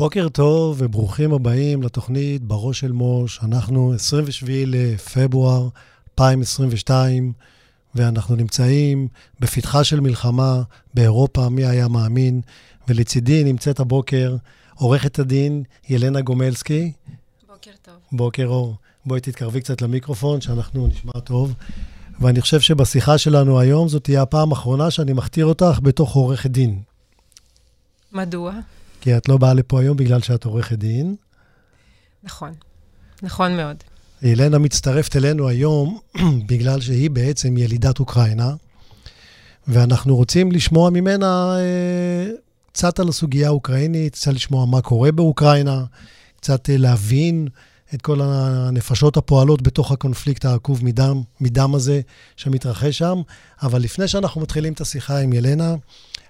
בוקר טוב וברוכים הבאים לתוכנית בראש של מוש. אנחנו 27 לפברואר 2022, ואנחנו נמצאים בפתחה של מלחמה באירופה, מי היה מאמין? ולצידי נמצאת הבוקר עורכת הדין ילנה גומלסקי. בוקר טוב. בוקר אור. בואי תתקרבי קצת למיקרופון, שאנחנו נשמע טוב. ואני חושב שבשיחה שלנו היום זאת תהיה הפעם האחרונה שאני מכתיר אותך בתוך עורכת דין. מדוע? כי את לא באה לפה היום בגלל שאת עורכת דין. נכון, נכון מאוד. ילנה מצטרפת אלינו היום בגלל שהיא בעצם ילידת אוקראינה, ואנחנו רוצים לשמוע ממנה אה, קצת על הסוגיה האוקראינית, קצת לשמוע מה קורה באוקראינה, קצת אה, להבין את כל הנפשות הפועלות בתוך הקונפליקט העקוב מדם, מדם הזה שמתרחש שם. אבל לפני שאנחנו מתחילים את השיחה עם ילנה,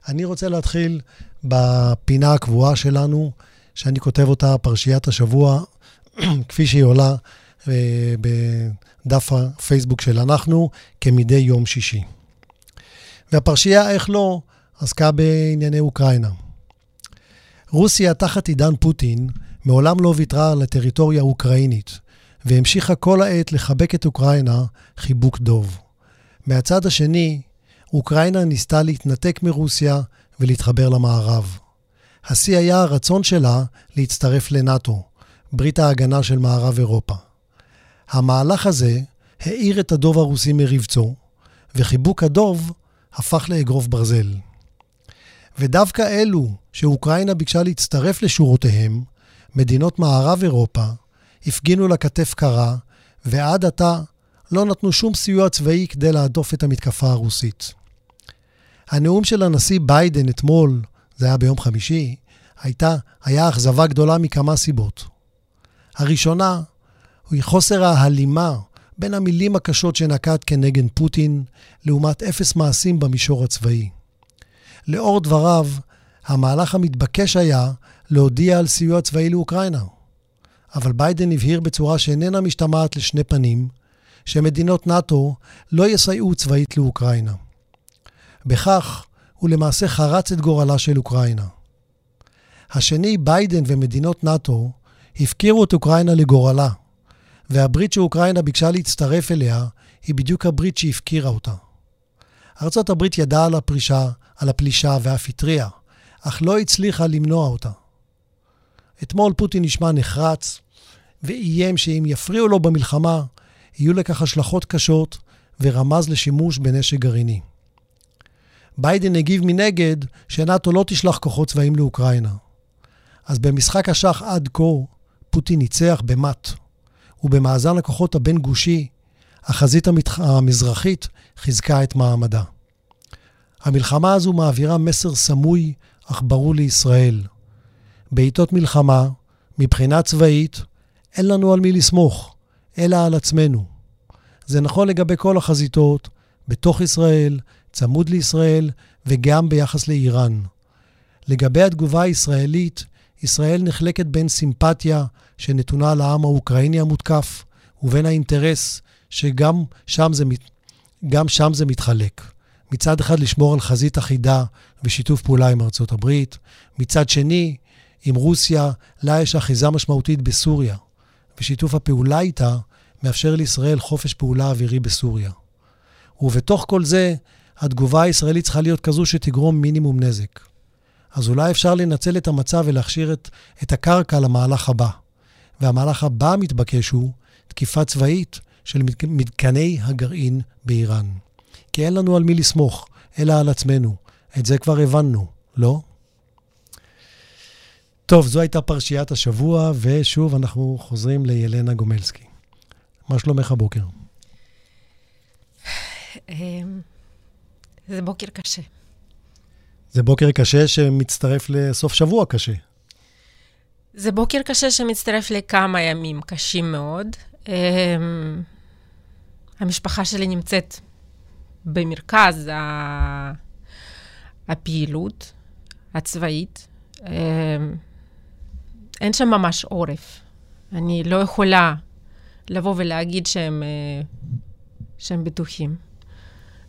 אני רוצה להתחיל בפינה הקבועה שלנו, שאני כותב אותה, פרשיית השבוע, כפי שהיא עולה אה, בדף הפייסבוק של אנחנו, כמדי יום שישי. והפרשייה, איך לא, עסקה בענייני אוקראינה. רוסיה, תחת עידן פוטין, מעולם לא ויתרה על הטריטוריה האוקראינית, והמשיכה כל העת לחבק את אוקראינה חיבוק דוב. מהצד השני, אוקראינה ניסתה להתנתק מרוסיה ולהתחבר למערב. השיא היה הרצון שלה להצטרף לנאט"ו, ברית ההגנה של מערב אירופה. המהלך הזה האיר את הדוב הרוסי מרבצו, וחיבוק הדוב הפך לאגרוף ברזל. ודווקא אלו שאוקראינה ביקשה להצטרף לשורותיהם, מדינות מערב אירופה, הפגינו לה כתף קרה, ועד עתה לא נתנו שום סיוע צבאי כדי להדוף את המתקפה הרוסית. הנאום של הנשיא ביידן אתמול, זה היה ביום חמישי, הייתה, היה אכזבה גדולה מכמה סיבות. הראשונה היא חוסר ההלימה בין המילים הקשות שנקט כנגד פוטין, לעומת אפס מעשים במישור הצבאי. לאור דבריו, המהלך המתבקש היה להודיע על סיוע צבאי לאוקראינה. אבל ביידן הבהיר בצורה שאיננה משתמעת לשני פנים, שמדינות נאט"ו לא יסייעו צבאית לאוקראינה. בכך הוא למעשה חרץ את גורלה של אוקראינה. השני, ביידן ומדינות נאט"ו הפקירו את אוקראינה לגורלה, והברית שאוקראינה ביקשה להצטרף אליה היא בדיוק הברית שהפקירה אותה. ארצות הברית ידעה על הפרישה, על הפלישה ואף התריעה, אך לא הצליחה למנוע אותה. אתמול פוטין נשמע נחרץ, ואיים שאם יפריעו לו במלחמה, יהיו לכך השלכות קשות, ורמז לשימוש בנשק גרעיני. ביידן הגיב מנגד שנאט"ו לא תשלח כוחות צבאיים לאוקראינה. אז במשחק השח עד כה, פוטין ניצח במט, ובמאזן הכוחות הבין-גושי, החזית המתח... המזרחית חיזקה את מעמדה. המלחמה הזו מעבירה מסר סמוי אך ברור לישראל. בעיתות מלחמה, מבחינה צבאית, אין לנו על מי לסמוך, אלא על עצמנו. זה נכון לגבי כל החזיתות, בתוך ישראל, צמוד לישראל וגם ביחס לאיראן. לגבי התגובה הישראלית, ישראל נחלקת בין סימפתיה שנתונה לעם האוקראיני המותקף, ובין האינטרס שגם שם זה, גם שם זה מתחלק. מצד אחד לשמור על חזית אחידה ושיתוף פעולה עם ארצות הברית, מצד שני, עם רוסיה, לה יש אחיזה משמעותית בסוריה, ושיתוף הפעולה איתה מאפשר לישראל חופש פעולה אווירי בסוריה. ובתוך כל זה, התגובה הישראלית צריכה להיות כזו שתגרום מינימום נזק. אז אולי אפשר לנצל את המצב ולהכשיר את, את הקרקע למהלך הבא. והמהלך הבא המתבקש הוא תקיפה צבאית של מתקני הגרעין באיראן. כי אין לנו על מי לסמוך, אלא על עצמנו. את זה כבר הבנו, לא? טוב, זו הייתה פרשיית השבוע, ושוב אנחנו חוזרים לילנה גומלסקי. מה שלומך הבוקר? אמ, זה בוקר קשה. זה בוקר קשה שמצטרף לסוף שבוע קשה. זה בוקר קשה שמצטרף לכמה ימים קשים מאוד. Um, המשפחה שלי נמצאת במרכז. הפעילות הצבאית. Um, אין שם ממש עורף. אני לא יכולה לבוא ולהגיד שהם, uh, שהם בטוחים.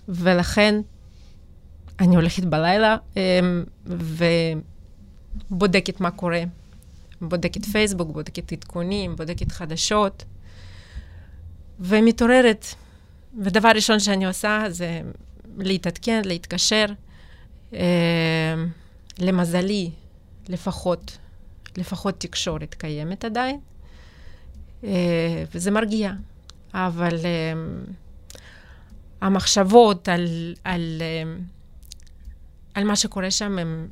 ולכן אני הולכת בלילה um, ובודקת מה קורה בודקת פייסבוק, בודקת עדכונים, בודקת חדשות, ומתעוררת. ודבר ראשון שאני עושה זה להתעדכן, להתקשר. אה, למזלי, לפחות, לפחות תקשורת קיימת עדיין, אה, וזה מרגיע. אבל המחשבות על, על, על מה שקורה שם הן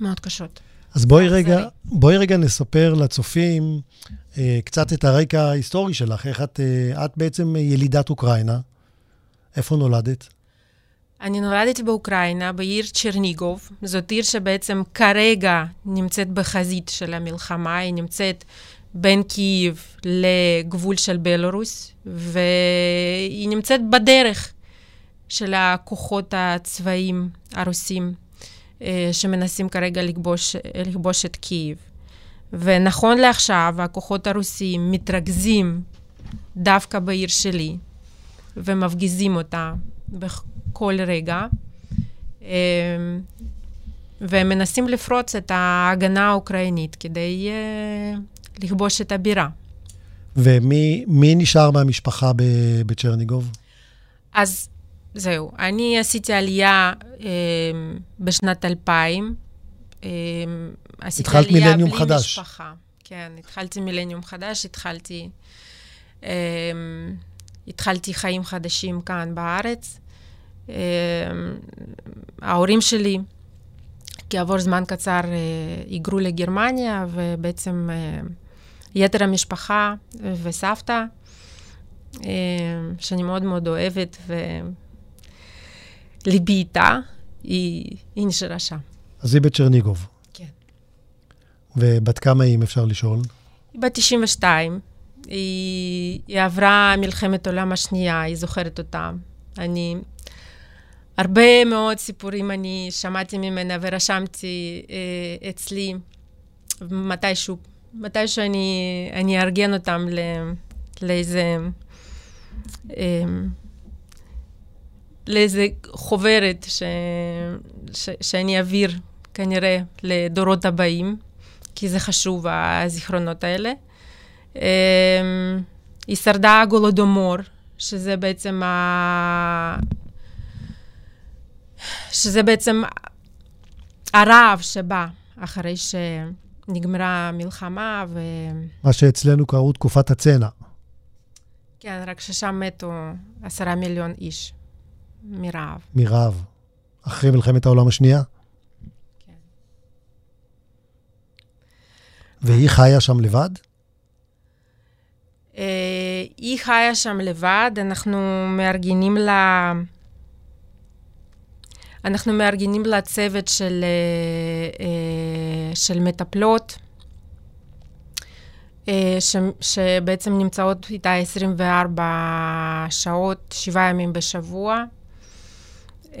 מאוד קשות. אז בואי רגע, בואי רגע נספר לצופים אה, קצת את הרקע ההיסטורי שלך. איך את, אה, את בעצם ילידת אוקראינה. איפה נולדת? אני נולדתי באוקראינה, בעיר צ'רניגוב. זאת עיר שבעצם כרגע נמצאת בחזית של המלחמה, היא נמצאת בין קייב לגבול של בלרוס, והיא נמצאת בדרך של הכוחות הצבאיים הרוסים, אה, שמנסים כרגע לכבוש, לכבוש את קייב. ונכון לעכשיו, הכוחות הרוסים מתרכזים דווקא בעיר שלי, ומפגיזים אותה בכל רגע, אמ, והם מנסים לפרוץ את ההגנה האוקראינית כדי אה, לכבוש את הבירה. ומי נשאר מהמשפחה בצ'רניגוב? אז זהו, אני עשיתי עלייה אה, בשנת 2000. אה, עשיתי התחלת עלייה מילניום בלי חדש. משפחה. כן, התחלתי מילניום חדש, התחלתי, אה, התחלתי חיים חדשים כאן בארץ. אה, ההורים שלי, כעבור זמן קצר, אה, היגרו לגרמניה, ובעצם אה, יתר המשפחה וסבתא, אה, שאני מאוד מאוד אוהבת, וליבי איתה, היא, היא נשארה שם. אז היא בצ'רניגוב. כן. ובת כמה היא, אם אפשר לשאול? היא בת 92, היא, היא עברה מלחמת העולם השנייה, היא זוכרת אותה. אני... הרבה מאוד סיפורים אני שמעתי ממנה ורשמתי אה, אצלי מתישהו, מתישהו אני, אני אארגן אותם ל, לאיזה, אה, לאיזה חוברת ש, ש, שאני אעביר כנראה לדורות הבאים, כי זה חשוב, הזיכרונות האלה. אה, היא שרדה גולודומור, שזה בעצם ה... שזה בעצם הרעב שבא אחרי שנגמרה המלחמה ו... מה שאצלנו קראו תקופת הצנע. כן, רק ששם מתו עשרה מיליון איש מרעב. מרעב. אחרי מלחמת העולם השנייה? כן. והיא חיה שם לבד? Uh, היא חיה שם לבד, אנחנו מארגנים לה... אנחנו מארגנים לה צוות של, uh, uh, של מטפלות, ש, שבעצם נמצאות איתה 24 שעות, שבעה ימים בשבוע. Um,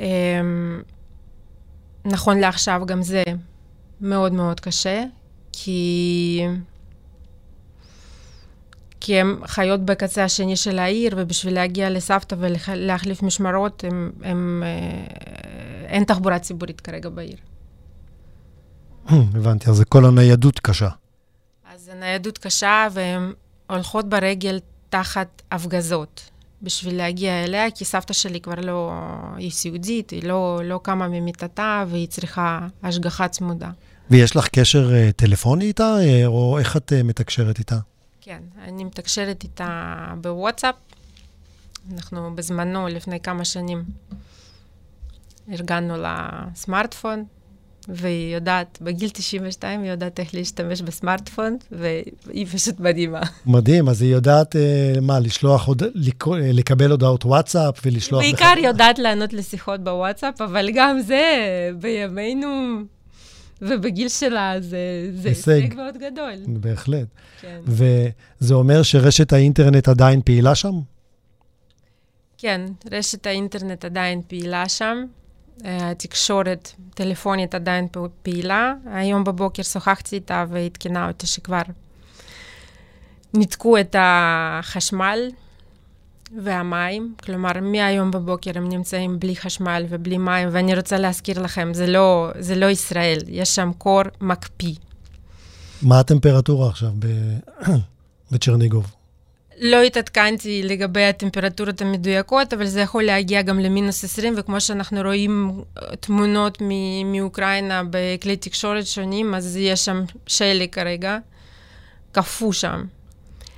נכון לעכשיו גם זה מאוד מאוד קשה, כי... כי הן חיות בקצה השני של העיר, ובשביל להגיע לסבתא ולהחליף משמרות, הם, הם, אין תחבורה ציבורית כרגע בעיר. הבנתי, אז כל הניידות קשה. אז הניידות קשה, והן הולכות ברגל תחת הפגזות בשביל להגיע אליה, כי סבתא שלי כבר לא... היא סיעודית, היא לא, לא קמה ממיטתה, והיא צריכה השגחה צמודה. ויש לך קשר uh, טלפוני איתה, uh, או איך את uh, מתקשרת איתה? כן, אני מתקשרת איתה בוואטסאפ. אנחנו בזמנו, לפני כמה שנים, ארגנו לה סמארטפון, והיא יודעת, בגיל 92 היא יודעת איך להשתמש בסמארטפון, והיא פשוט מדהימה. מדהים, אז היא יודעת, מה, לשלוח, הוד... לקבל הודעות וואטסאפ ולשלוח... בעיקר בח... יודעת לענות לשיחות בוואטסאפ, אבל גם זה, בימינו ובגיל שלה זה הישג מאוד גדול. בהחלט. כן. וזה אומר שרשת האינטרנט עדיין פעילה שם? כן, רשת האינטרנט עדיין פעילה שם. התקשורת טלפונית עדיין פעילה. היום בבוקר שוחחתי איתה ועדכנה אותה שכבר ניתקו את החשמל והמים, כלומר, מהיום בבוקר הם נמצאים בלי חשמל ובלי מים, ואני רוצה להזכיר לכם, זה לא, זה לא ישראל, יש שם קור מקפיא. מה הטמפרטורה עכשיו בצ'רניגוב? לא התעדכנתי לגבי הטמפרטורות המדויקות, אבל זה יכול להגיע גם למינוס 20, וכמו שאנחנו רואים אה, תמונות מאוקראינה בכלי תקשורת שונים, אז יש שם שלג כרגע, קפוא שם.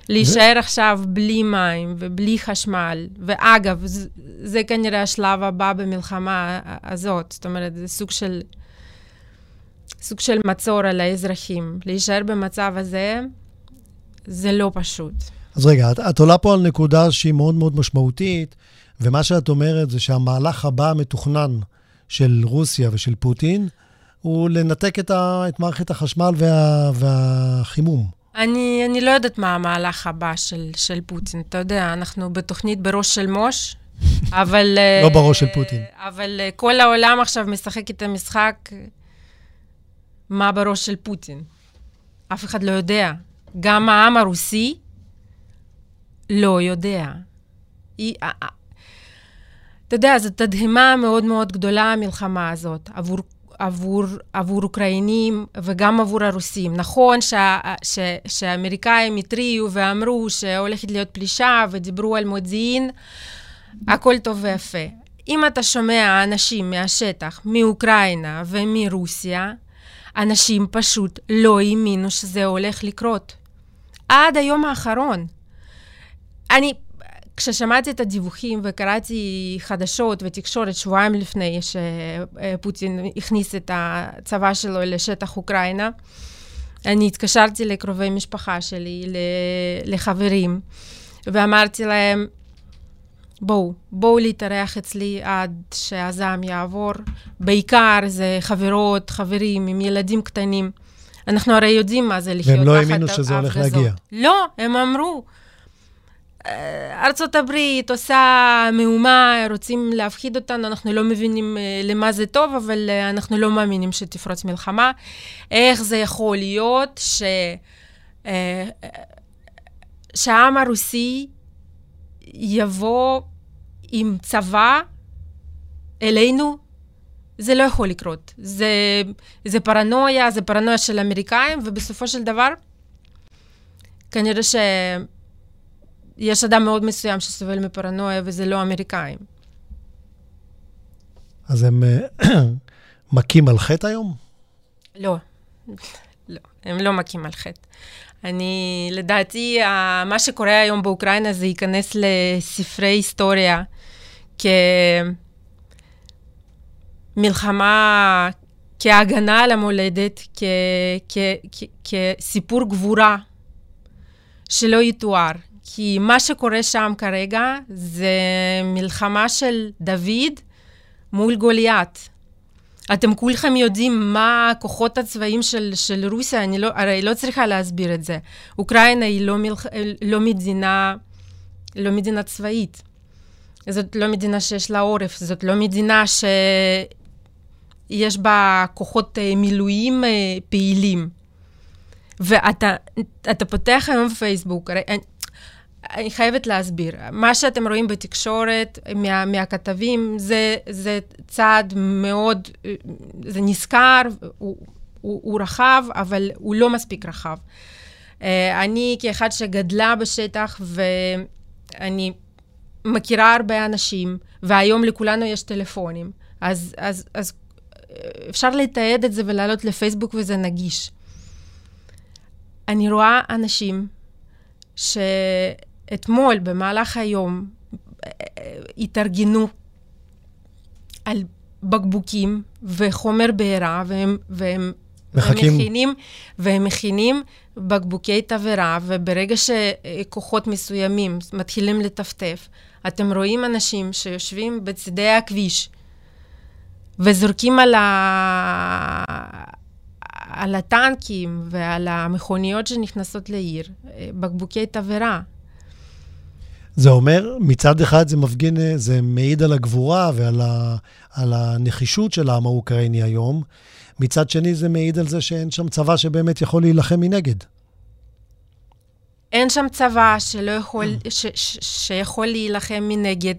להישאר עכשיו בלי מים ובלי חשמל, ואגב, זה, זה כנראה השלב הבא במלחמה הזאת, זאת אומרת, זה סוג של, סוג של מצור על האזרחים. להישאר במצב הזה, זה לא פשוט. אז רגע, את, את עולה פה על נקודה שהיא מאוד מאוד משמעותית, ומה שאת אומרת זה שהמהלך הבא המתוכנן של רוסיה ושל פוטין, הוא לנתק את, ה, את מערכת החשמל וה, והחימום. אני, אני לא יודעת מה המהלך הבא של, של פוטין. אתה יודע, אנחנו בתוכנית בראש של מוש, אבל... לא בראש של פוטין. אבל כל העולם עכשיו משחק את המשחק מה בראש של פוטין. אף אחד לא יודע. גם העם הרוסי לא יודע. היא, אתה יודע, זו תדהמה מאוד מאוד גדולה, המלחמה הזאת, עבור עבור, עבור אוקראינים וגם עבור הרוסים. נכון שה, ש, שהאמריקאים התריעו ואמרו שהולכת להיות פלישה ודיברו על מודיעין, הכל טוב ויפה. אם אתה שומע אנשים מהשטח, מאוקראינה ומרוסיה, אנשים פשוט לא האמינו שזה הולך לקרות. עד היום האחרון. אני כששמעתי את הדיווחים וקראתי חדשות ותקשורת שבועיים לפני שפוטין הכניס את הצבא שלו לשטח אוקראינה, אני התקשרתי לקרובי משפחה שלי, לחברים, ואמרתי להם, בואו, בואו להתארח אצלי עד שהזעם יעבור. בעיקר זה חברות, חברים עם ילדים קטנים. אנחנו הרי יודעים מה זה לחיות תחת ההפגזות. והם לא האמינו שזה הולך להגיע. לא, הם אמרו, ארצות הברית עושה מהומה, רוצים להפחיד אותנו, אנחנו לא מבינים למה זה טוב, אבל אנחנו לא מאמינים שתפרוץ מלחמה. איך זה יכול להיות ש... שהעם הרוסי יבוא עם צבא אלינו? זה לא יכול לקרות. זה, זה פרנויה, זה פרנויה של האמריקאים, ובסופו של דבר, כנראה ש... יש אדם מאוד מסוים שסובל מפרנויה, וזה לא אמריקאים. אז הם מכים על חטא היום? לא, לא, הם לא מכים על חטא. אני, לדעתי, מה שקורה היום באוקראינה זה ייכנס לספרי היסטוריה כמלחמה, כהגנה על המולדת, כ, כ, כ, כסיפור גבורה שלא יתואר. כי מה שקורה שם כרגע זה מלחמה של דוד מול גוליית. אתם כולכם יודעים מה הכוחות הצבאיים של, של רוסיה, אני לא, הרי לא צריכה להסביר את זה. אוקראינה היא לא, מלח, לא, מדינה, לא מדינה צבאית. זאת לא מדינה שיש לה עורף, זאת לא מדינה שיש בה כוחות אה, מילואים אה, פעילים. ואתה פותח היום פייסבוק, הרי אני חייבת להסביר. מה שאתם רואים בתקשורת מה, מהכתבים זה, זה צעד מאוד, זה נזכר, הוא, הוא, הוא רחב, אבל הוא לא מספיק רחב. אה, אני כאחד שגדלה בשטח ואני מכירה הרבה אנשים, והיום לכולנו יש טלפונים, אז, אז, אז אפשר לתעד את זה ולעלות לפייסבוק וזה נגיש. אני רואה אנשים ש... אתמול, במהלך היום, התארגנו על בקבוקים וחומר בעירה, והם, והם, מחכים. והם מכינים, והם מכינים בקבוקי תבערה, וברגע שכוחות מסוימים מתחילים לטפטף, אתם רואים אנשים שיושבים בצדי הכביש וזורקים על, ה... על הטנקים ועל המכוניות שנכנסות לעיר בקבוקי תבערה. זה אומר, מצד אחד זה מפגין, זה מעיד על הגבורה ועל ה, על הנחישות של העם האוקראיני היום. מצד שני, זה מעיד על זה שאין שם צבא שבאמת יכול להילחם מנגד. אין שם צבא שלא יכול, ש, ש, שיכול להילחם מנגד,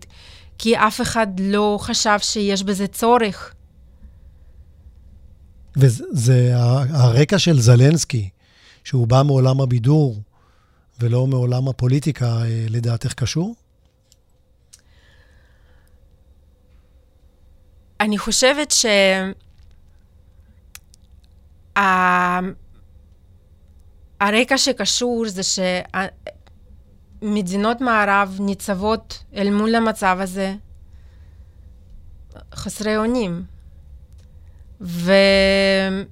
כי אף אחד לא חשב שיש בזה צורך. וזה הרקע של זלנסקי, שהוא בא מעולם הבידור ולא מעולם הפוליטיקה, לדעתך קשור? אני חושבת ש... הרקע שקשור זה שמדינות מערב ניצבות אל מול המצב הזה חסרי אונים. והם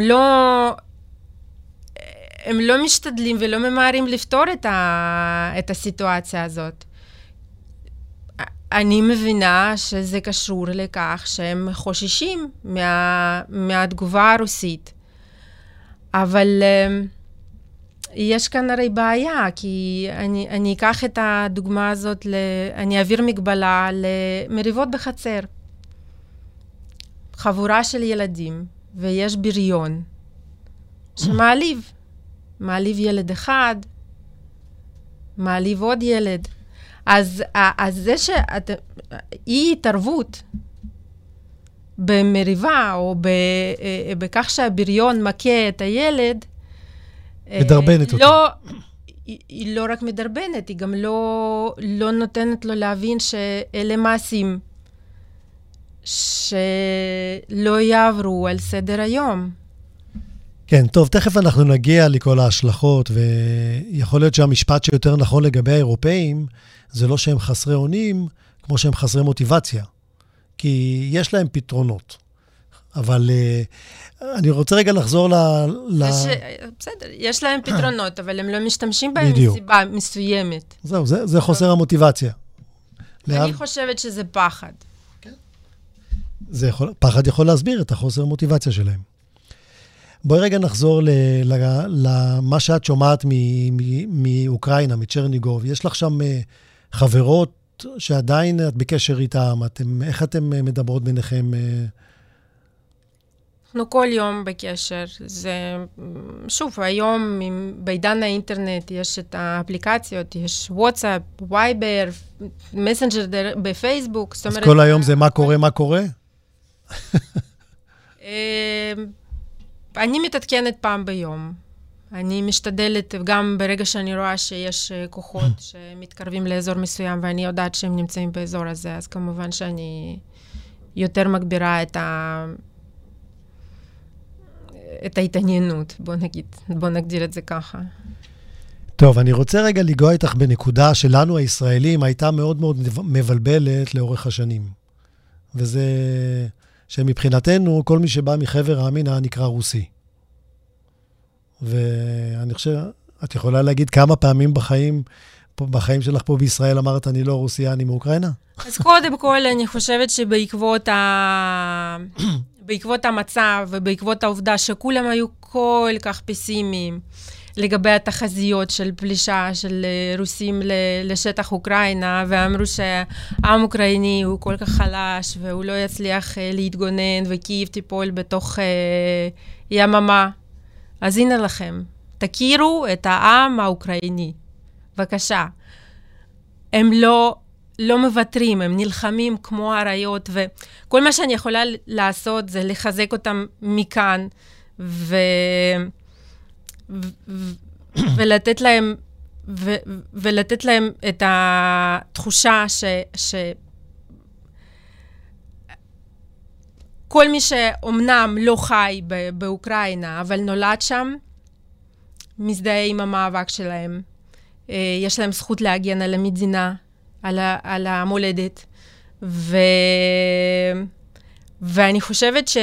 לא, הם לא משתדלים ולא ממהרים לפתור את, ה, את הסיטואציה הזאת. אני מבינה שזה קשור לכך שהם חוששים מה, מהתגובה הרוסית. אבל uh, יש כאן הרי בעיה, כי אני, אני אקח את הדוגמה הזאת, ל, אני אעביר מגבלה למריבות בחצר. חבורה של ילדים, ויש בריון שמעליב. מעליב ילד אחד, מעליב עוד ילד. אז, אז זה שאי התערבות במריבה, או ב, אה, בכך שהבריון מכה את הילד, אה, מדרבנת לא, אותו. היא, היא לא רק מדרבנת, היא גם לא, לא נותנת לו להבין שאלה מעשים שלא יעברו על סדר היום. כן, טוב, תכף אנחנו נגיע לכל ההשלכות, ויכול להיות שהמשפט שיותר נכון לגבי האירופאים, זה לא שהם חסרי אונים, כמו שהם חסרי מוטיבציה. כי יש להם פתרונות. אבל uh, אני רוצה רגע לחזור ל... ל... יש, בסדר, יש להם פתרונות, אבל הם לא משתמשים בהם בדיוק. מסיבה מסוימת. זהו, זה, זה חוסר המוטיבציה. אני להב... חושבת שזה פחד. כן. זה יכול, פחד יכול להסביר את החוסר המוטיבציה שלהם. בואי רגע נחזור למה שאת שומעת מאוקראינה, מצ'רניגוב. יש לך שם אה, חברות שעדיין את בקשר איתן, אתם, איך אתן אה, מדברות ביניכם? אה? אנחנו כל יום בקשר. זה, שוב, היום בעידן האינטרנט יש את האפליקציות, יש וואטסאפ, וייבר, מסנג'ר בפייסבוק. אז אומרת, כל היום זה מה קורה, מה קורה? אני מתעדכנת פעם ביום. אני משתדלת, גם ברגע שאני רואה שיש אה, כוחות שמתקרבים לאזור מסוים ואני יודעת שהם נמצאים באזור הזה, אז כמובן שאני יותר מגבירה את, ה... את ההתעניינות, בוא נגיד, בוא נגדיר את זה ככה. טוב, אני רוצה רגע לנגוע איתך בנקודה שלנו, הישראלים, הייתה מאוד מאוד מבלבלת לאורך השנים. וזה שמבחינתנו, כל מי שבא מחבר העמים היה נקרא רוסי. ואני חושב, את יכולה להגיד כמה פעמים בחיים, בחיים שלך פה בישראל אמרת, אני לא רוסיה, אני מאוקראינה? אז קודם כל, אני חושבת שבעקבות ה... בעקבות המצב ובעקבות העובדה שכולם היו כל כך פסימיים לגבי התחזיות של פלישה של אה, רוסים לשטח אוקראינה, ואמרו שהעם אוקראיני הוא כל כך חלש והוא לא יצליח אה, להתגונן וקייב תיפול בתוך אה, יממה. אז הנה לכם, תכירו את העם האוקראיני. בבקשה. הם לא, לא מוותרים, הם נלחמים כמו אריות, וכל מה שאני יכולה לעשות זה לחזק אותם מכאן, ו... ולתת להם, ו... ולתת להם את התחושה ש... ש... כל מי שאומנם לא חי באוקראינה, אבל נולד שם, מזדהה עם המאבק שלהם. אה, יש להם זכות להגן על המדינה, על, ה, על המולדת. ו... ואני חושבת ש...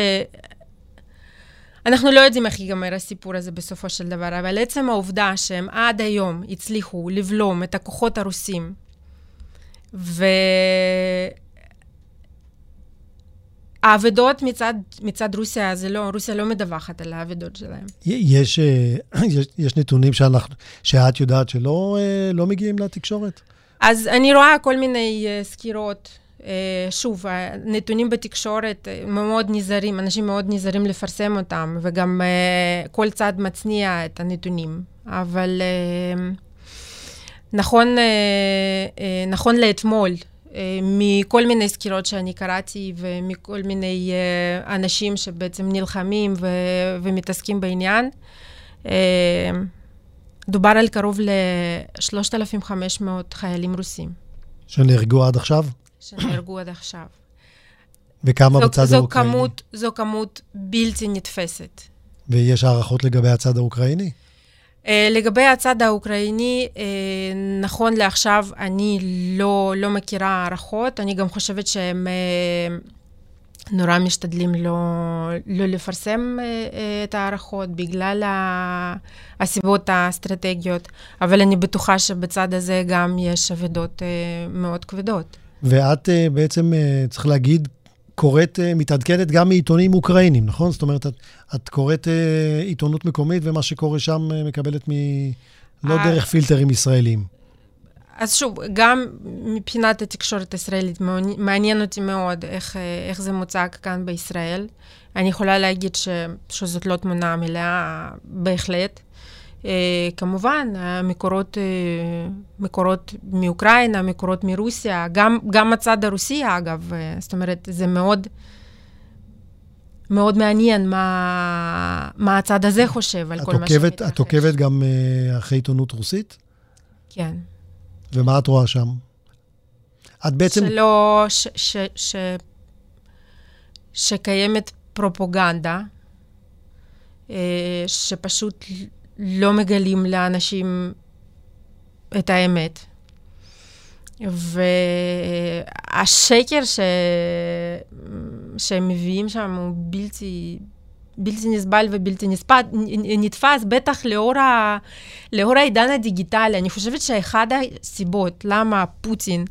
אנחנו לא יודעים איך ייגמר הסיפור הזה בסופו של דבר, אבל עצם העובדה שהם עד היום הצליחו לבלום את הכוחות הרוסים, ו... האבדות מצד, מצד רוסיה, זה לא, רוסיה לא מדווחת על האבדות שלהם. יש, אה, יש, יש נתונים שאנחנו, שאת יודעת שלא אה, לא מגיעים לתקשורת? אז אני רואה כל מיני אה, סקירות. שוב, הנתונים בתקשורת מאוד נזהרים, אנשים מאוד נזהרים לפרסם אותם, וגם כל צד מצניע את הנתונים. אבל נכון, נכון לאתמול, אה, מכל מיני סקירות שאני קראתי ומכל מיני אה, אנשים שבעצם נלחמים ו- ומתעסקים בעניין. אה, דובר על קרוב ל-3,500 חיילים רוסים. שנהרגו עד עכשיו? שנהרגו עד עכשיו. וכמה זו, בצד זו האוקראיני? כמות, זו כמות בלתי נתפסת. ויש הערכות לגבי הצד האוקראיני? Uh, לגבי הצד האוקראיני, uh, נכון לעכשיו אני לא, לא מכירה הערכות, אני גם חושבת שהם uh, נורא משתדלים לא, לא לפרסם uh, uh, את הערכות בגלל הסיבות האסטרטגיות, אבל אני בטוחה שבצד הזה גם יש אבדות uh, מאוד כבדות. ואת uh, בעצם, uh, צריך להגיד, קוראת, uh, מתעדכנת גם מעיתונים אוקראינים, נכון? זאת אומרת, את, את קוראת uh, עיתונות מקומית, ומה שקורה שם uh, מקבלת מ... לא דרך פילטרים ישראלים. אז שוב, גם מבחינת התקשורת הישראלית, מעניין אותי מאוד איך, איך זה מוצג כאן בישראל. אני יכולה להגיד ש, שזאת לא תמונה מלאה, בהחלט. Uh, כמובן, מקורות, uh, מקורות מאוקראינה, מקורות מרוסיה, גם, גם הצד הרוסי, אגב, uh, זאת אומרת, זה מאוד, מאוד מעניין מה, מה הצד הזה חושב על כל עוקבת, מה שמתרחש. את עוקבת גם uh, אחרי עיתונות רוסית? כן. ומה את רואה שם? את בעצם... שלא, ש, ש, ש, שקיימת פרופוגנדה, שפשוט לא מגלים לאנשים את האמת. והשקר ש... שהם מביאים שם הוא בלתי, בלתי נסבל ובלתי נספד, נתפס, בטח לאור, ה... לאור העידן הדיגיטלי. אני חושבת שאחד הסיבות למה פוטין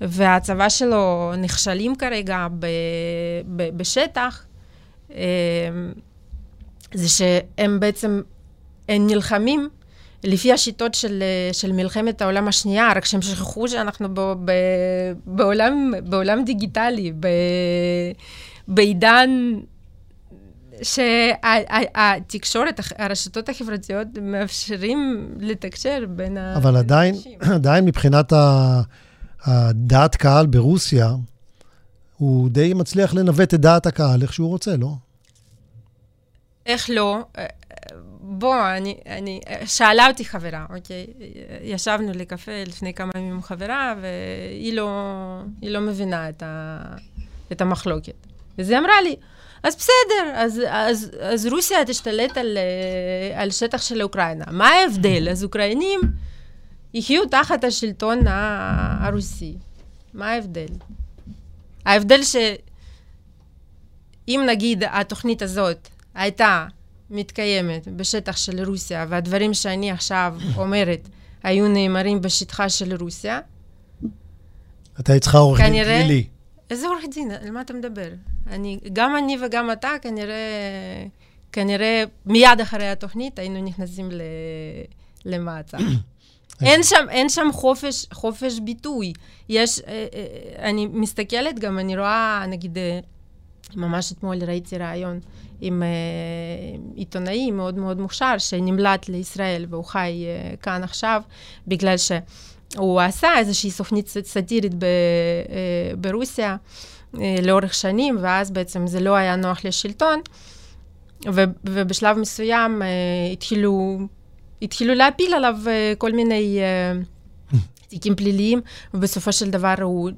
והצבא שלו נכשלים כרגע ב... ב... בשטח, זה שהם בעצם הם נלחמים לפי השיטות של, של מלחמת העולם השנייה, רק שהם שכחו שאנחנו ב, ב, בעולם, בעולם דיגיטלי, ב, בעידן שהתקשורת, הרשתות החברתיות מאפשרים לתקשר בין האנשים. אבל עדיין, עדיין מבחינת הדעת קהל ברוסיה, הוא די מצליח לנווט את דעת הקהל איך שהוא רוצה, לא? איך לא? בוא, אני, אני, שאלה אותי חברה, אוקיי? ישבנו לקפה לפני כמה ימים עם חברה, והיא לא, לא מבינה את, ה, את המחלוקת. אז היא אמרה לי, אז בסדר, אז, אז, אז רוסיה תשתלט על, על שטח של אוקראינה. מה ההבדל? אז אוקראינים יחיו תחת השלטון הרוסי. מה ההבדל? ההבדל שאם נגיד התוכנית הזאת הייתה מתקיימת בשטח של רוסיה, והדברים שאני עכשיו אומרת היו נאמרים בשטחה של רוסיה, אתה צריכה עורך דין פלילי. איזה עורך דין? על מה אתה מדבר? אני, גם אני וגם אתה, כנראה, כנראה מיד אחרי התוכנית היינו נכנסים ל, למעצר. אין שם, אין שם חופש, חופש ביטוי. יש, אה, אה, אני מסתכלת גם, אני רואה, נגיד, אה, ממש אתמול ראיתי ראיון עם uh, עיתונאי מאוד מאוד מוכשר שנמלט לישראל והוא חי uh, כאן עכשיו, בגלל שהוא עשה איזושהי סוכנית סאטירית uh, ברוסיה לאורך שנים, ואז בעצם זה לא היה נוח לשלטון, ובשלב מסוים התחילו, התחילו להפיל עליו כל מיני... תיקים פליליים, ובסופו של דבר הוא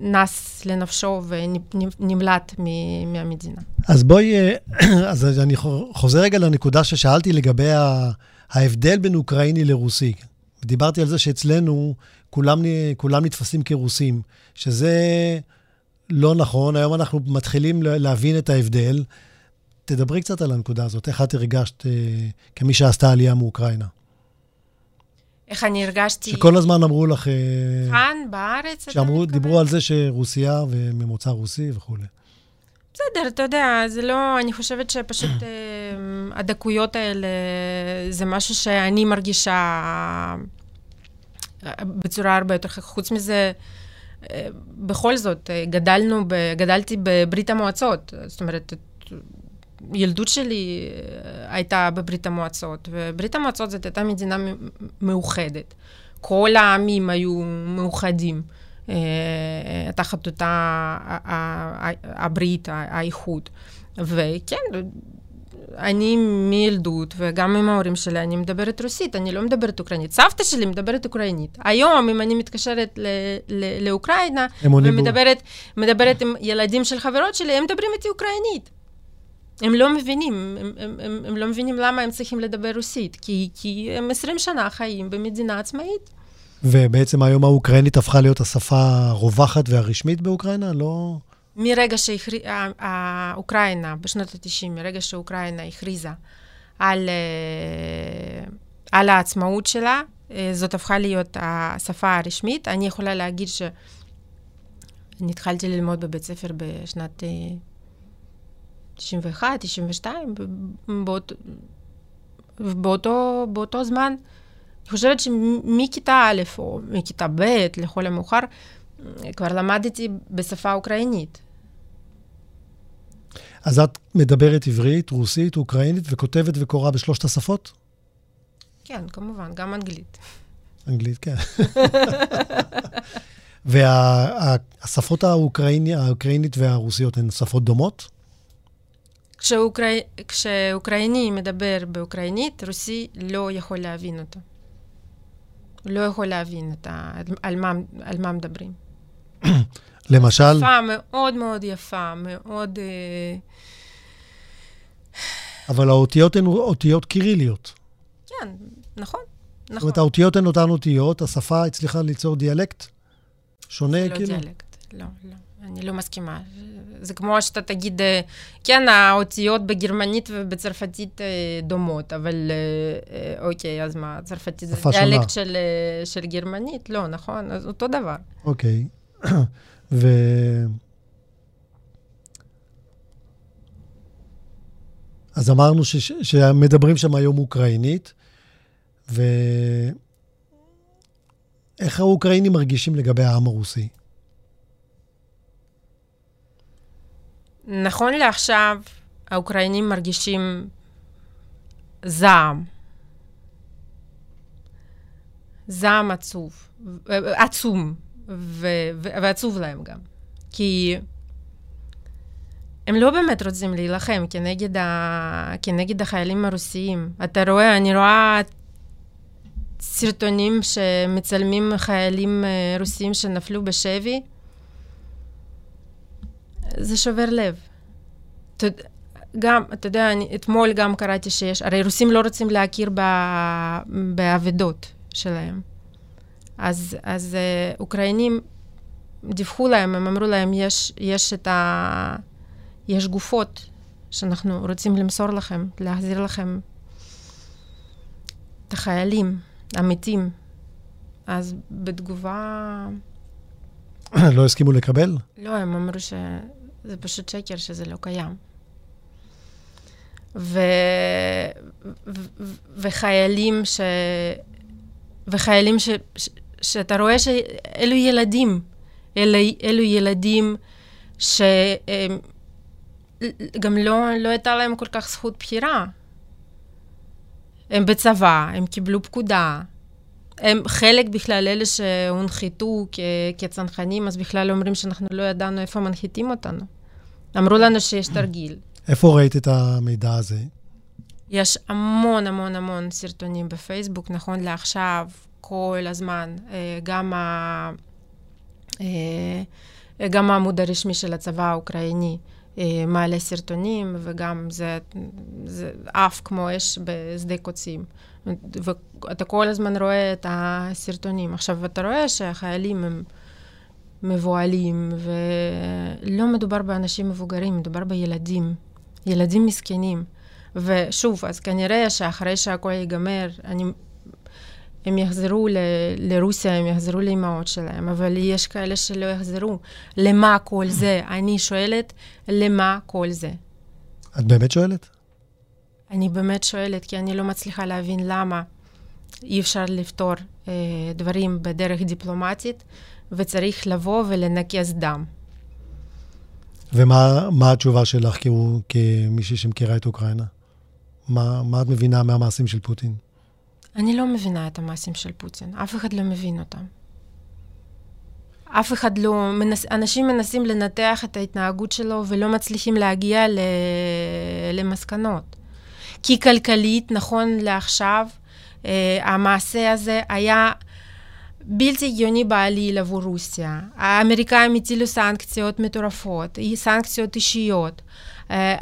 נס לנפשו ונמלט מהמדינה. אז בואי, אה, אז אני חוזר רגע לנקודה ששאלתי לגבי ההבדל בין אוקראיני לרוסי. דיברתי על זה שאצלנו כולם, כולם נתפסים כרוסים, שזה לא נכון, היום אנחנו מתחילים להבין את ההבדל. תדברי קצת על הנקודה הזאת, איך את הרגשת אה, כמי שעשתה עלייה מאוקראינה? איך אני הרגשתי... שכל הזמן אמרו לך... אה, כאן, בארץ, אתה מתכוון? דיברו על זה שרוסיה וממוצא רוסי וכולי. בסדר, אתה יודע, זה לא... אני חושבת שפשוט אה, הדקויות האלה, זה משהו שאני מרגישה אה, בצורה הרבה יותר... חוץ מזה, בכל זאת, גדלנו, גדלתי בברית המועצות. זאת אומרת, ילדות שלי אה, הייתה בברית המועצות, וברית המועצות זאת הייתה מדינה מאוחדת. כל העמים היו מאוחדים. תחת אותה הברית, האיחוד. וכן, אני מילדות, וגם עם ההורים שלי, אני מדברת רוסית, אני לא מדברת אוקראינית. סבתא שלי מדברת אוקראינית. היום, אם אני מתקשרת ל- ל- לאוקראינה, ומדברת מדברת עם ילדים של חברות שלי, הם מדברים איתי אוקראינית. הם לא מבינים, הם, הם, הם, הם לא מבינים למה הם צריכים לדבר רוסית, כי, כי הם 20 שנה חיים במדינה עצמאית. ובעצם היום האוקראינית הפכה להיות השפה הרווחת והרשמית באוקראינה? לא... מרגע שאוקראינה, בשנות ה-90, מרגע שאוקראינה הכריזה על, על העצמאות שלה, זאת הפכה להיות השפה הרשמית. אני יכולה להגיד שאני התחלתי ללמוד בבית ספר בשנת 91, 92, באות, באותו, באותו זמן. אני חושבת שמכיתה א' או מכיתה ב', לכל המאוחר, כבר למדתי בשפה אוקראינית. אז את מדברת עברית, רוסית, אוקראינית, וכותבת וקוראה בשלושת השפות? כן, כמובן, גם אנגלית. אנגלית, כן. והשפות האוקראיני, האוקראינית והרוסיות הן שפות דומות? כשאוקרא... כשאוקראיני מדבר באוקראינית, רוסי לא יכול להבין אותו. לא יכול להבין ה... על, מה, על מה מדברים. למשל? שפה מאוד מאוד יפה, מאוד... אבל האותיות הן אותיות קיריליות. כן, נכון, נכון. זאת אומרת, האותיות הן אותן אותיות, השפה הצליחה ליצור דיאלקט שונה, לא כאילו? לא דיאלקט, לא, לא. אני לא מסכימה. זה כמו שאתה תגיד, אה, כן, האותיות בגרמנית ובצרפתית אה, דומות, אבל אוקיי, אז מה, צרפתית זה דיאלקט של, של גרמנית? לא, נכון? אז אותו דבר. אוקיי. ו... אז אמרנו ש... שמדברים שם היום אוקראינית, ואיך האוקראינים מרגישים לגבי העם הרוסי? נכון לעכשיו, האוקראינים מרגישים זעם. זעם עצוב, עצום. ו- ו- ועצוב להם גם. כי הם לא באמת רוצים להילחם כנגד, ה- כנגד החיילים הרוסיים. אתה רואה, אני רואה סרטונים שמצלמים חיילים אה, רוסים שנפלו בשבי. זה שובר לב. גם, אתה יודע, אני, אתמול גם קראתי שיש, הרי רוסים לא רוצים להכיר באבדות שלהם. אז, אז uh, אוקראינים דיווחו להם, הם אמרו להם, יש, יש את ה... יש גופות שאנחנו רוצים למסור לכם, להחזיר לכם את החיילים המתים. אז בתגובה... לא הסכימו לקבל? לא, הם אמרו שזה פשוט שקר, שזה לא קיים. ו... ו... וחיילים ש... וחיילים ש... ש... שאתה רואה שאלו ילדים, אלו, אלו ילדים שגם לא, לא הייתה להם כל כך זכות בחירה. הם בצבא, הם קיבלו פקודה. הם חלק בכלל, אלה שהונחתו כ- כצנחנים, אז בכלל אומרים שאנחנו לא ידענו איפה מנחיתים אותנו. אמרו לנו שיש תרגיל. איפה ראית את המידע הזה? יש המון המון המון סרטונים בפייסבוק, נכון לעכשיו, כל הזמן, אה, גם, ה... אה, גם העמוד הרשמי של הצבא האוקראיני אה, מעלה סרטונים, וגם זה, זה עף כמו אש בשדה קוצים. ואתה כל הזמן רואה את הסרטונים. עכשיו, אתה רואה שהחיילים הם מבוהלים, ולא מדובר באנשים מבוגרים, מדובר בילדים, ילדים מסכנים. ושוב, אז כנראה שאחרי שהכל ייגמר, אני הם יחזרו ל- לרוסיה, הם יחזרו לאימהות שלהם, אבל יש כאלה שלא יחזרו. למה כל זה? אני שואלת, למה כל זה? את באמת שואלת? אני באמת שואלת, כי אני לא מצליחה להבין למה אי אפשר לפתור אה, דברים בדרך דיפלומטית, וצריך לבוא ולנקז דם. ומה התשובה שלך כמישהי שמכירה את אוקראינה? מה, מה את מבינה מהמעשים של פוטין? אני לא מבינה את המעשים של פוטין, אף אחד לא מבין אותם. אף אחד לא, מנס, אנשים מנסים לנתח את ההתנהגות שלו ולא מצליחים להגיע ל, למסקנות. כי כלכלית, נכון לעכשיו, אה, המעשה הזה היה בלתי הגיוני בעליל עבור רוסיה. האמריקאים הטילו סנקציות מטורפות, סנקציות אישיות. אה,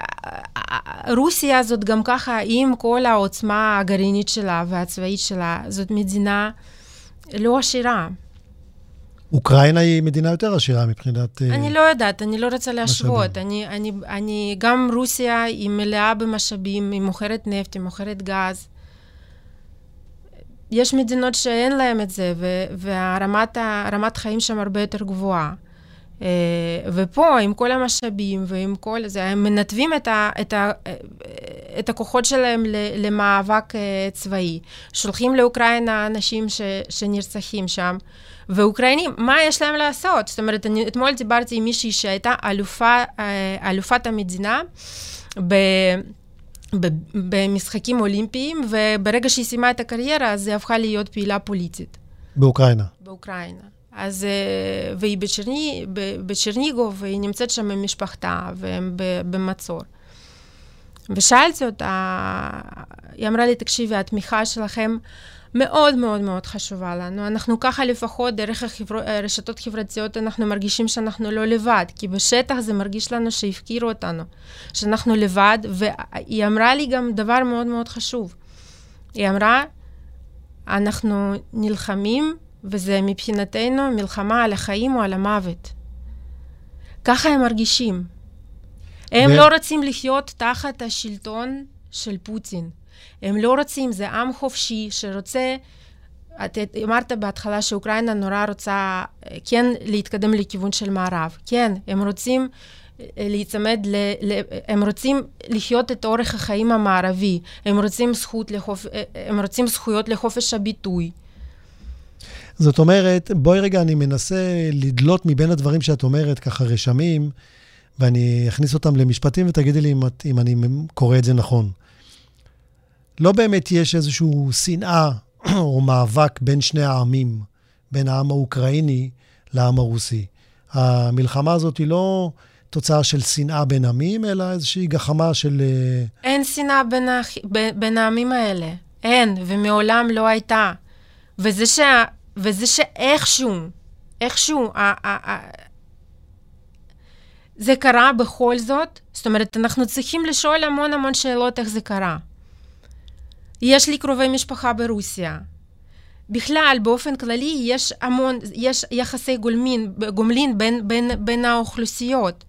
רוסיה זאת גם ככה, עם כל העוצמה הגרעינית שלה והצבאית שלה, זאת מדינה לא עשירה. אוקראינה היא מדינה יותר עשירה מבחינת... אה, אני לא יודעת, אני לא רוצה להשוות. אני, אני, אני, גם רוסיה היא מלאה במשאבים, היא מוכרת נפט, היא מוכרת גז. יש מדינות שאין להן את זה, והרמת חיים שם הרבה יותר גבוהה. Uh, ופה, עם כל המשאבים ועם כל זה, הם מנתבים את, ה, את, ה, את הכוחות שלהם למאבק צבאי. שולחים לאוקראינה אנשים ש, שנרצחים שם. ואוקראינים, מה יש להם לעשות? זאת אומרת, אני אתמול דיברתי עם מישהי שהייתה אלופה, uh, אלופת המדינה ב... במשחקים אולימפיים, וברגע שהיא סיימה את הקריירה, אז היא הפכה להיות פעילה פוליטית. באוקראינה. באוקראינה. אז, אה, והיא בצ'רני, בצ'רניגוב, והיא נמצאת שם עם משפחתה, והם במצור. ושאלתי אותה, היא אמרה לי, תקשיבי, התמיכה שלכם מאוד מאוד מאוד חשובה לנו. אנחנו ככה לפחות, דרך הרשתות החברתיות, אנחנו מרגישים שאנחנו לא לבד, כי בשטח זה מרגיש לנו שהפקירו אותנו, שאנחנו לבד, והיא אמרה לי גם דבר מאוד מאוד חשוב. היא אמרה, אנחנו נלחמים וזה מבחינתנו מלחמה על החיים או על המוות. ככה הם מרגישים. הם ו... לא רוצים לחיות תחת השלטון של פוטין. הם לא רוצים, זה עם חופשי שרוצה... את אמרת בהתחלה שאוקראינה נורא רוצה כן להתקדם לכיוון של מערב. כן, הם רוצים אה, להיצמד, ל, ל, הם רוצים לחיות את אורך החיים המערבי, הם רוצים, זכות לחופ, אה, הם רוצים זכויות לחופש הביטוי. זאת אומרת, בואי רגע, אני מנסה לדלות מבין הדברים שאת אומרת, ככה רשמים, ואני אכניס אותם למשפטים ותגידי לי אם, אם אני קורא את זה נכון. לא באמת יש איזושהי שנאה או מאבק בין שני העמים, בין העם האוקראיני לעם הרוסי. המלחמה הזאת היא לא תוצאה של שנאה בין עמים, אלא איזושהי גחמה של... אה, אין שנאה בין, הח... בין העמים האלה. אין, ומעולם לא הייתה. וזה שה... וזה שאיכשהו, איכשהו, ה- ה- ה- זה קרה בכל זאת, זאת אומרת, אנחנו צריכים לשאול המון המון שאלות איך זה קרה. יש לי קרובי משפחה ברוסיה. בכלל, באופן כללי, יש המון, יש יחסי גולמין, גומלין בין, בין, בין האוכלוסיות.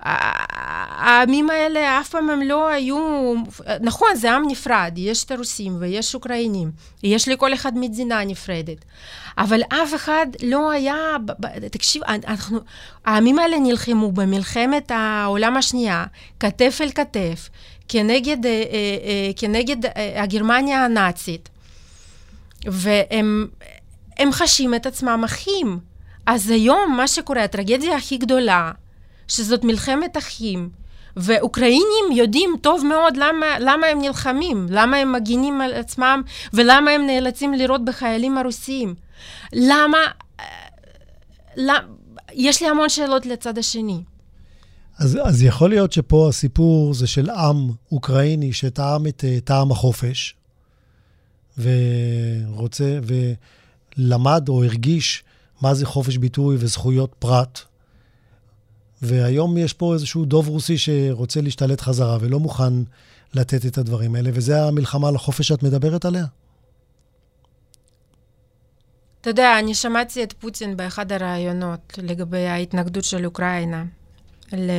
העמים האלה אף פעם הם לא היו, נכון, זה עם נפרד, יש את הרוסים ויש אוקראינים, יש לכל אחד מדינה נפרדת, אבל אף אחד לא היה, תקשיב, אנחנו, העמים האלה נלחמו במלחמת העולם השנייה, כתף אל כתף, כנגד, אה, אה, אה, כנגד הגרמניה הנאצית, והם חשים את עצמם אחים. אז היום מה שקורה, הטרגדיה הכי גדולה, שזאת מלחמת אחים, ואוקראינים יודעים טוב מאוד למה, למה הם נלחמים, למה הם מגינים על עצמם, ולמה הם נאלצים לירות בחיילים הרוסים. למה... למה יש לי המון שאלות לצד השני. אז, אז יכול להיות שפה הסיפור זה של עם אוקראיני שטעם את טעם החופש, ורוצה, ולמד או הרגיש מה זה חופש ביטוי וזכויות פרט. והיום יש פה איזשהו דוב רוסי שרוצה להשתלט חזרה ולא מוכן לתת את הדברים האלה, וזה המלחמה על החופש שאת מדברת עליה? אתה יודע, אני שמעתי את פוטין באחד הראיונות לגבי ההתנגדות של אוקראינה ל...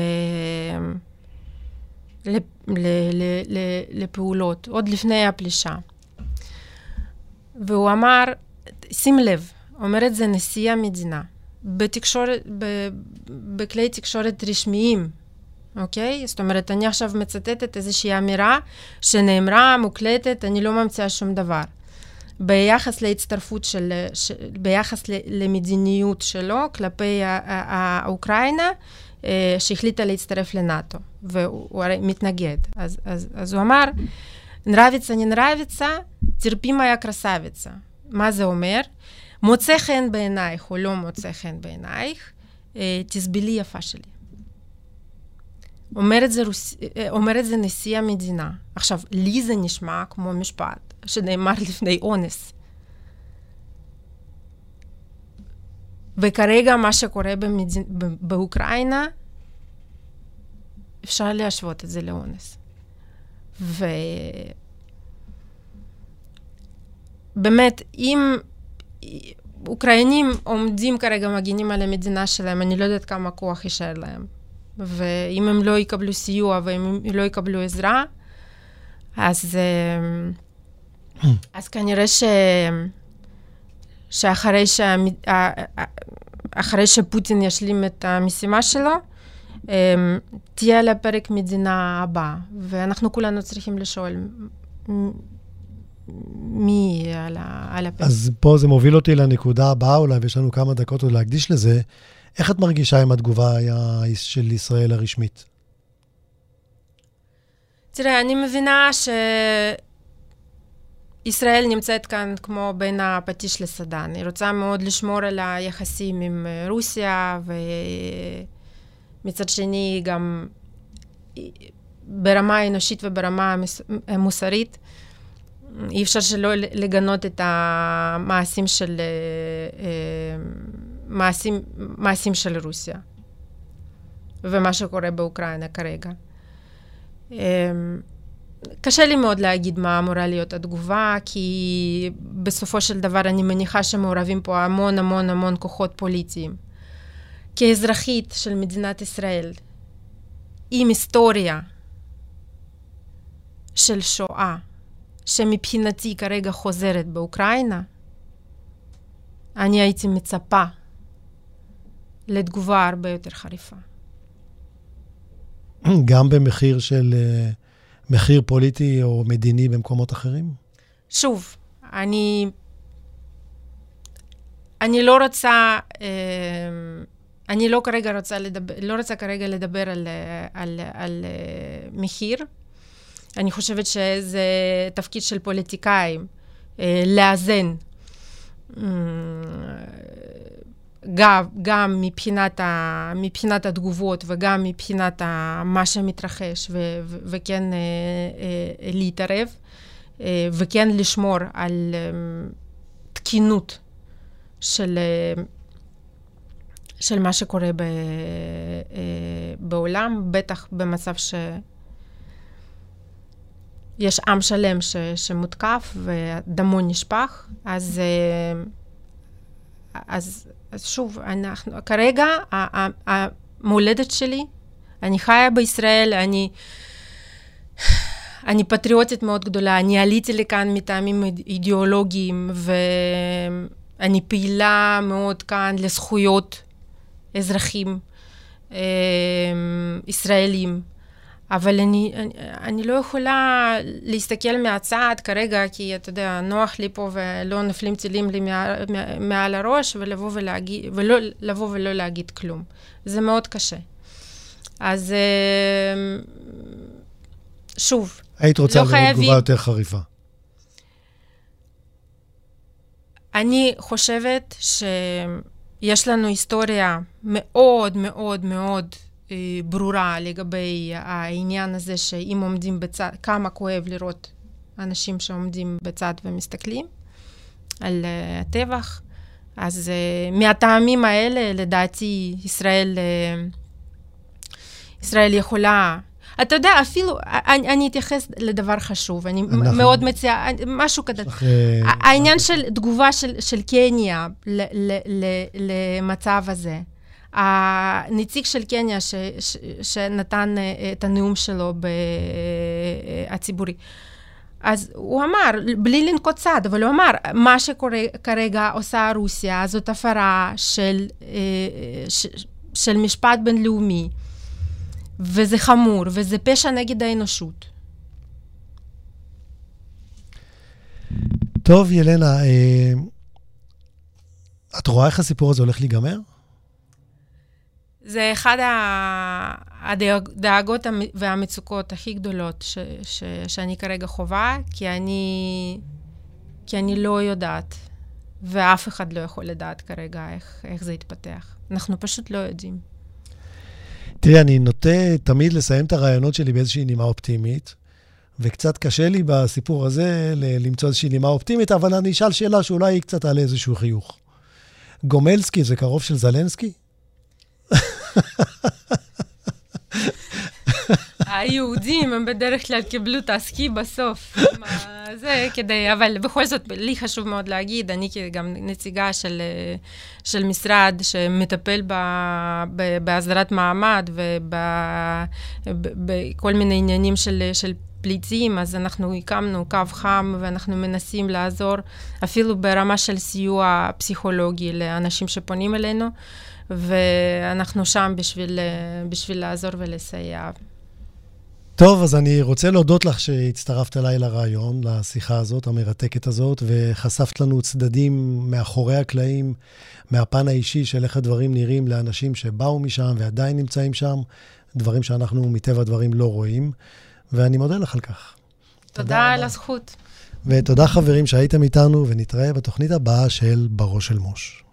ל... ל... ל... לפעולות, עוד לפני הפלישה. והוא אמר, שים לב, אומר את זה נשיא המדינה, בתקשורת, ב, בכלי תקשורת רשמיים, אוקיי? זאת אומרת, אני עכשיו מצטטת איזושהי אמירה שנאמרה, מוקלטת, אני לא ממציאה שום דבר. ביחס להצטרפות של, ש, ביחס למדיניות שלו כלפי האוקראינה, אה, אה, שהחליטה להצטרף לנאטו, והוא הרי מתנגד. אז, אז, אז הוא אמר, נרביצה ננרביצה, תרפימה קרסביצה. מה זה אומר? מוצא חן בעינייך או לא מוצא חן בעינייך, אה, תסבלי יפה שלי. אומר את, זה רוס... אה, אומר את זה נשיא המדינה. עכשיו, לי זה נשמע כמו משפט שנאמר לפני אונס. וכרגע מה שקורה במדינ... באוקראינה, אפשר להשוות את זה לאונס. ובאמת, אם אוקראינים עומדים כרגע, מגינים על המדינה שלהם, אני לא יודעת כמה כוח יישאר להם. ואם הם לא יקבלו סיוע ואם הם לא יקבלו עזרה, אז, אה, אז כנראה ש... שאחרי שה... אחרי שפוטין ישלים את המשימה שלו, אה, תהיה על הפרק מדינה הבאה, ואנחנו כולנו צריכים לשאול מי על, על הפרק. אז פה זה מוביל אותי לנקודה הבאה אולי, ויש לנו כמה דקות עוד להקדיש לזה. איך את מרגישה עם התגובה של ישראל הרשמית? תראה, אני מבינה שישראל נמצאת כאן כמו בין הפטיש לסדן. היא רוצה מאוד לשמור על היחסים עם רוסיה, ומצד שני גם ברמה האנושית וברמה המוסרית. אי אפשר שלא לגנות את המעשים של אה, אה, מעשים, מעשים של רוסיה ומה שקורה באוקראינה כרגע. קשה לי מאוד להגיד מה אמורה להיות התגובה, כי בסופו של דבר אני מניחה שמעורבים פה המון המון המון כוחות פוליטיים. כאזרחית של מדינת ישראל, עם היסטוריה של שואה, שמבחינתי כרגע חוזרת באוקראינה, אני הייתי מצפה לתגובה הרבה יותר חריפה. גם במחיר של אה, מחיר פוליטי או מדיני במקומות אחרים? שוב, אני, אני לא רוצה, אה, אני לא כרגע רוצה לדבר, לא רוצה כרגע לדבר על, על, על אה, מחיר. אני חושבת שזה תפקיד של פוליטיקאים לאזן גם, גם מבחינת, ה, מבחינת התגובות וגם מבחינת ה, מה שמתרחש, ו, ו, וכן אה, אה, להתערב, אה, וכן לשמור על אה, תקינות של, אה, של מה שקורה ב, אה, בעולם, בטח במצב ש... יש עם שלם ש, שמותקף ודמו נשפך, אז, אה, אז אז שוב, אנחנו, כרגע המולדת שלי, אני חיה בישראל, אני, אני פטריוטית מאוד גדולה, אני עליתי לכאן מטעמים אידיאולוגיים, ואני פעילה מאוד כאן לזכויות אזרחים אה, ישראלים. אבל אני, אני, אני לא יכולה להסתכל מהצד כרגע, כי אתה יודע, נוח לי פה ולא נופלים טילים לי מעל, מעל הראש, ולבוא, ולהגיד, ולא, לבוא ולא להגיד כלום. זה מאוד קשה. אז אה, שוב, היית רוצה לא לראות חייבים... תגובה יותר חריפה. אני חושבת שיש לנו היסטוריה מאוד מאוד מאוד ברורה לגבי העניין הזה שאם עומדים בצד, כמה כואב לראות אנשים שעומדים בצד ומסתכלים על uh, הטבח. אז uh, מהטעמים האלה, לדעתי, ישראל, ישראל יכולה... אתה יודע, אפילו, אני, אני אתייחס לדבר חשוב, אני אנחנו... מאוד מציעה, משהו כזה. העניין של תגובה של, של קניה למצב הזה. הנציג של קניה ש, ש, שנתן אה, את הנאום שלו ב, אה, הציבורי. אז הוא אמר, בלי לנקוט צד, אבל הוא אמר, מה שכרגע עושה רוסיה זאת הפרה של, אה, ש, של משפט בינלאומי, וזה חמור, וזה פשע נגד האנושות. טוב, ילנה, את רואה איך הסיפור הזה הולך להיגמר? זה אחד הדאגות והמצוקות הכי גדולות ש, ש, שאני כרגע חווה, כי אני, כי אני לא יודעת ואף אחד לא יכול לדעת כרגע איך, איך זה יתפתח. אנחנו פשוט לא יודעים. תראי, אני נוטה תמיד לסיים את הרעיונות שלי באיזושהי נימה אופטימית, וקצת קשה לי בסיפור הזה למצוא איזושהי נימה אופטימית, אבל אני אשאל שאלה שאולי היא קצת תעלה איזשהו חיוך. גומלסקי זה קרוב של זלנסקי? היהודים הם בדרך כלל קיבלו את הסקי בסוף. זה כדי, אבל בכל זאת, לי חשוב מאוד להגיד, אני גם נציגה של, של משרד שמטפל ב, ב, בהסדרת מעמד ובכל מיני עניינים של, של פליטים, אז אנחנו הקמנו קו חם ואנחנו מנסים לעזור אפילו ברמה של סיוע פסיכולוגי לאנשים שפונים אלינו, ואנחנו שם בשביל, בשביל לעזור ולסייע. טוב, אז אני רוצה להודות לך שהצטרפת אליי לרעיון, לשיחה הזאת, המרתקת הזאת, וחשפת לנו צדדים מאחורי הקלעים, מהפן האישי של איך הדברים נראים לאנשים שבאו משם ועדיין נמצאים שם, דברים שאנחנו מטבע הדברים לא רואים, ואני מודה לך על כך. תודה, תודה על הזכות. ותודה חברים שהייתם איתנו, ונתראה בתוכנית הבאה של בראש של מוש.